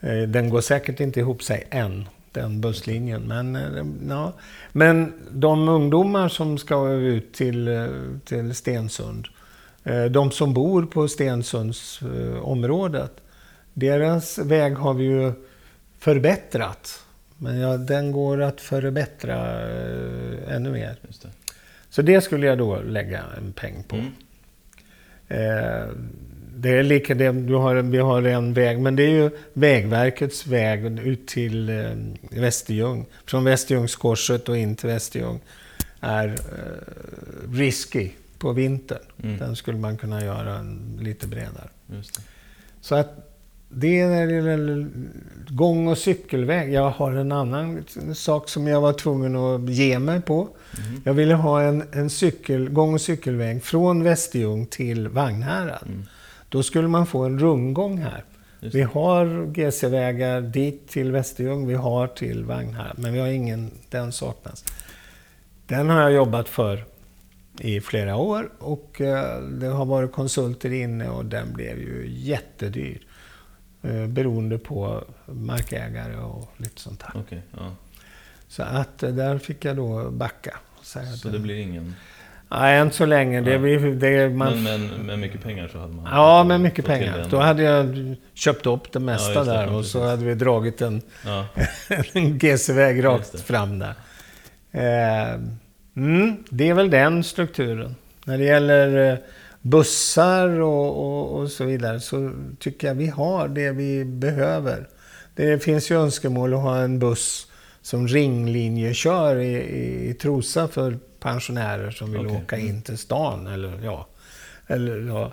Eh, Den går säkert inte ihop sig än, den busslinjen. Men, eh, ja. men de ungdomar som ska ut till, eh, till Stensund, de som bor på Stensundsområdet, deras väg har vi ju förbättrat. Men ja, den går att förbättra eh, ännu mer. Det. Så det skulle jag då lägga en peng på. Mm. Eh, det är lika det, du har, vi har en väg, men det är ju Vägverkets väg ut till eh, Västerljung. Från Västerljungskorset och in till Västerljung är eh, risky på vintern. Mm. Den skulle man kunna göra en, lite bredare. Så att det är väl gång och cykelväg. Jag har en annan sak som jag var tvungen att ge mig på. Mhm. Jag ville ha en, en cykel, gång och cykelväg från Västerljung till Vagnhärad. Mm. Då skulle man få en rundgång här. Vi det. har GC-vägar dit till Västerljung, vi har till Vagnhärad, men vi har ingen, den saknas. Den har jag jobbat för i flera år och eh, det har varit konsulter inne och den blev ju jättedyr. Eh, beroende på markägare och lite sånt där. Okej, ja. Så att eh, där fick jag då backa. att Så det blir ingen... Nej, än så länge. Det, blir- det, man Men, men med mycket pengar så hade man... Ja, med mycket pengar. Då hade jag köpt upp det mesta Ja, det, där och så hade vi dragit en, Ja, [LAUGHS] en GC-väg rakt fram där. Eh, mm, det är väl den strukturen. När det gäller eh, bussar och, och, och så vidare så tycker jag vi har det vi behöver. Det finns ju önskemål att ha en buss som ringlinje kör i, i, i Trosa för pensionärer som vill Okej, åka in till stan. Eller, ja, eller, ja.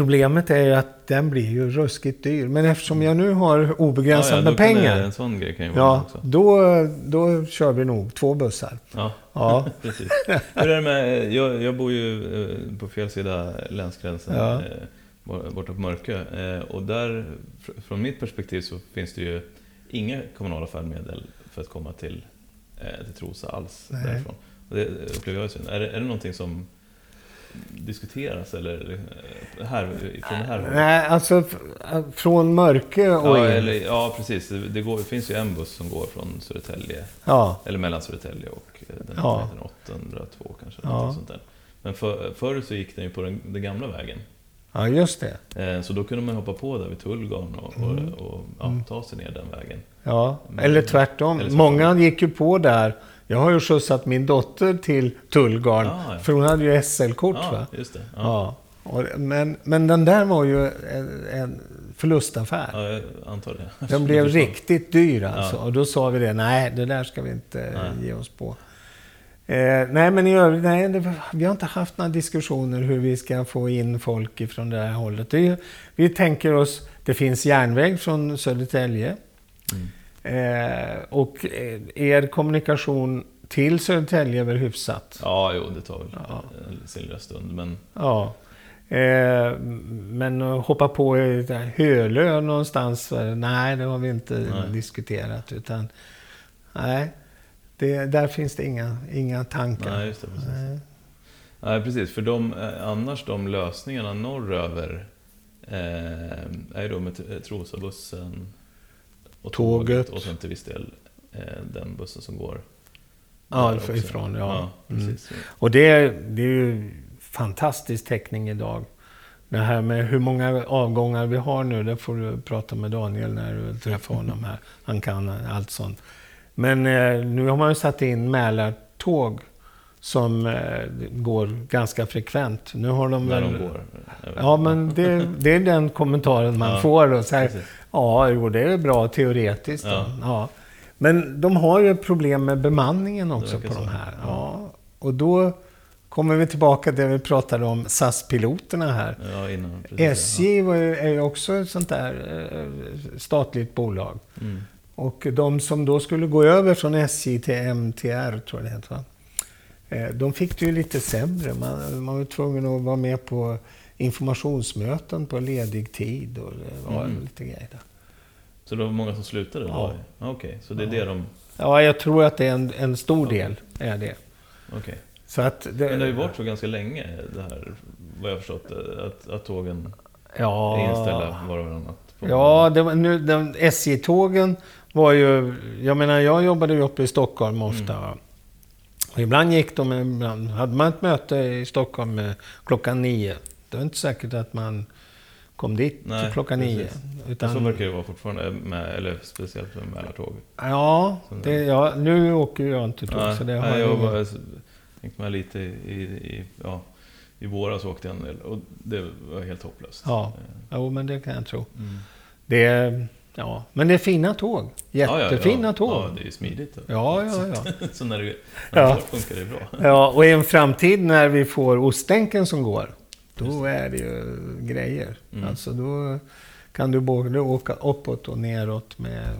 Problemet är ju att den blir ju ruskigt dyr. Men eftersom jag nu har obegränsat ja, ja, med pengar. Det, en sån grej kan ju vara Ja, också. då, då kör vi nog två bussar. Ja, Ja, [LAUGHS] precis. Hur är det med, jag, jag bor ju eh, på fel sida länsgränsen, Ja. eh, bor- borta på Mörkö. Eh, Och där, fr- från mitt perspektiv så finns det ju inga kommunala färdmedel för att komma till, till Trosa alls Nej. därifrån. Och det upplever jag ju synd. Är det, är det någonting som diskuteras eller eh, här, från det här hållet? Nej, alltså f- från Mörkö och Ja, in. eller, ja, precis. Det, går, det finns ju en buss som går från Södertälje Ja, eller mellan Södertälje och eh, den, Ja. den 802 kanske. Ja. Sånt där. Men för, förr så gick den ju på den, den gamla vägen. ja just det. Eh, så då kunde man hoppa på där vid Tullgarn och, Mm. och, och ja, Mm. ta sig ner den vägen. Ja, eller tvärtom. eller tvärtom. Många gick ju på där. Jag har ju skjutsat min dotter till Tullgarn. Ah, ja. För hon hade ju SL-kort Ja, va? just det. Ja. Ja. Och, men, men den där var ju en, en förlustaffär. Ja, jag antar det. Den blev riktigt dyr alltså. Ja. Och då sa vi det, nej det där ska vi inte Nej. ge oss på. Eh, nej men i övrigt, nej, det, vi har inte haft några diskussioner hur vi ska få in folk ifrån det här hållet. Det vi tänker oss, det finns järnväg från Södertälje. Mm. Eh, och eh, er kommunikation till Södertälje är väl hyfsat? Ja, jo, det tar väl Ja. en sin lilla stund. Men Ja. Eh, men hoppa på Hölö någonstans, nej det har vi inte nej. diskuterat. Utan, nej, det, där finns det inga, inga tankar. Nej, just det, precis. Nej. Nej, precis. För de, eh, annars de lösningarna norröver eh, är ju då med Trosabussen och tåget. tåget och sen till viss del eh, den bussen som går Ja, ifrån. Ja. ja precis. Mm. Och det, det är ju fantastisk täckning idag. Det här med hur många avgångar vi har nu, det får du prata med Daniel när du träffar honom här. Han kan allt sånt. Men eh, nu har man ju satt in Mälartåg som eh, går ganska frekvent. Nu har de När väl... de går? Ja, men det, det, är den kommentaren man ja, får. Och så här, ja, jo, det är bra teoretiskt. Ja. ja. Men de har ju problem med bemanningen också på de här. Ja. Och då kommer vi tillbaka till det vi pratade om SAS-piloterna här. Ja, innan, precis, SJ ja. är ju också ett sånt där eh, statligt bolag. Mm. Och de som då skulle gå över från SJ till MTR, tror jag det heter, va? Eh, de fick det ju lite sämre. Man, man var tvungen att vara med på informationsmöten på ledig tid och det var mm. lite grejer där. Så det var många som slutade? Ja. Okej, okay. så det är ja. det de... Ja, jag tror att det är en, en stor okay. del. Är det. Okay. Så att det, Men det har ju varit så ganska länge, det här, vad jag har förstått, att, att tågen ja, är inställda var och varannat. Ja, det var, nu, SJ-tågen var ju... Jag menar, jag jobbade ju uppe i Stockholm ofta. Mm. Och ibland gick de, ibland hade man ett möte i Stockholm klockan nio. Det var inte säkert att man kom dit Nej, till klockan precis. nio. Utan... Så verkar det vara fortfarande, med, eller speciellt med Mälartåg. Ja, det, ja, nu åker jag inte tåg. Nej, så det har nej, jag bara hängt med lite i, i, ja, i våras åkte jag en del och det var helt hopplöst. Ja, jo, men det kan jag tro. Mm. Det, ja, men det är fina tåg. Jättefina ja, ja, tåg. Ja, det är smidigt. Ja, ja, ja. så [LAUGHS] när det, när det funkar det bra. Ja, och i en framtid när vi får Ostlänken som går, då är det ju grejer. Mm. Alltså då kan du både åka uppåt och neråt med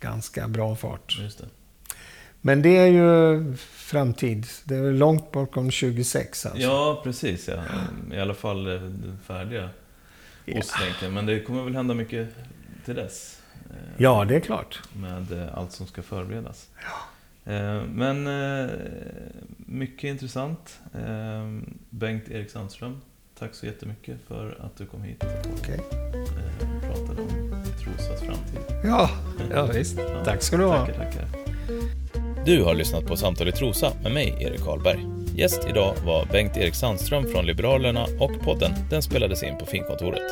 ganska bra fart. Men det är ju framtid. Det är långt bakom 26 alltså. Ja, precis. Ja. I alla fall den färdiga. Ostlänken. Men det kommer väl hända mycket till dess? Ja, det är klart. Med eh, allt som ska förberedas. Ja. Eh, men eh, mycket intressant. Bengt Erik Sandström, tack så jättemycket för att du kom hit och okay. pratade om Trosas framtid. Ja, ja visst. [LAUGHS] Ja, tack ska du ha. Tackar, tackar. Du har lyssnat på Samtal i Trosa med mig, Erik Karlberg. Gäst idag var Bengt-Erik Sandström från Liberalerna och podden den spelades in på Finkontoret.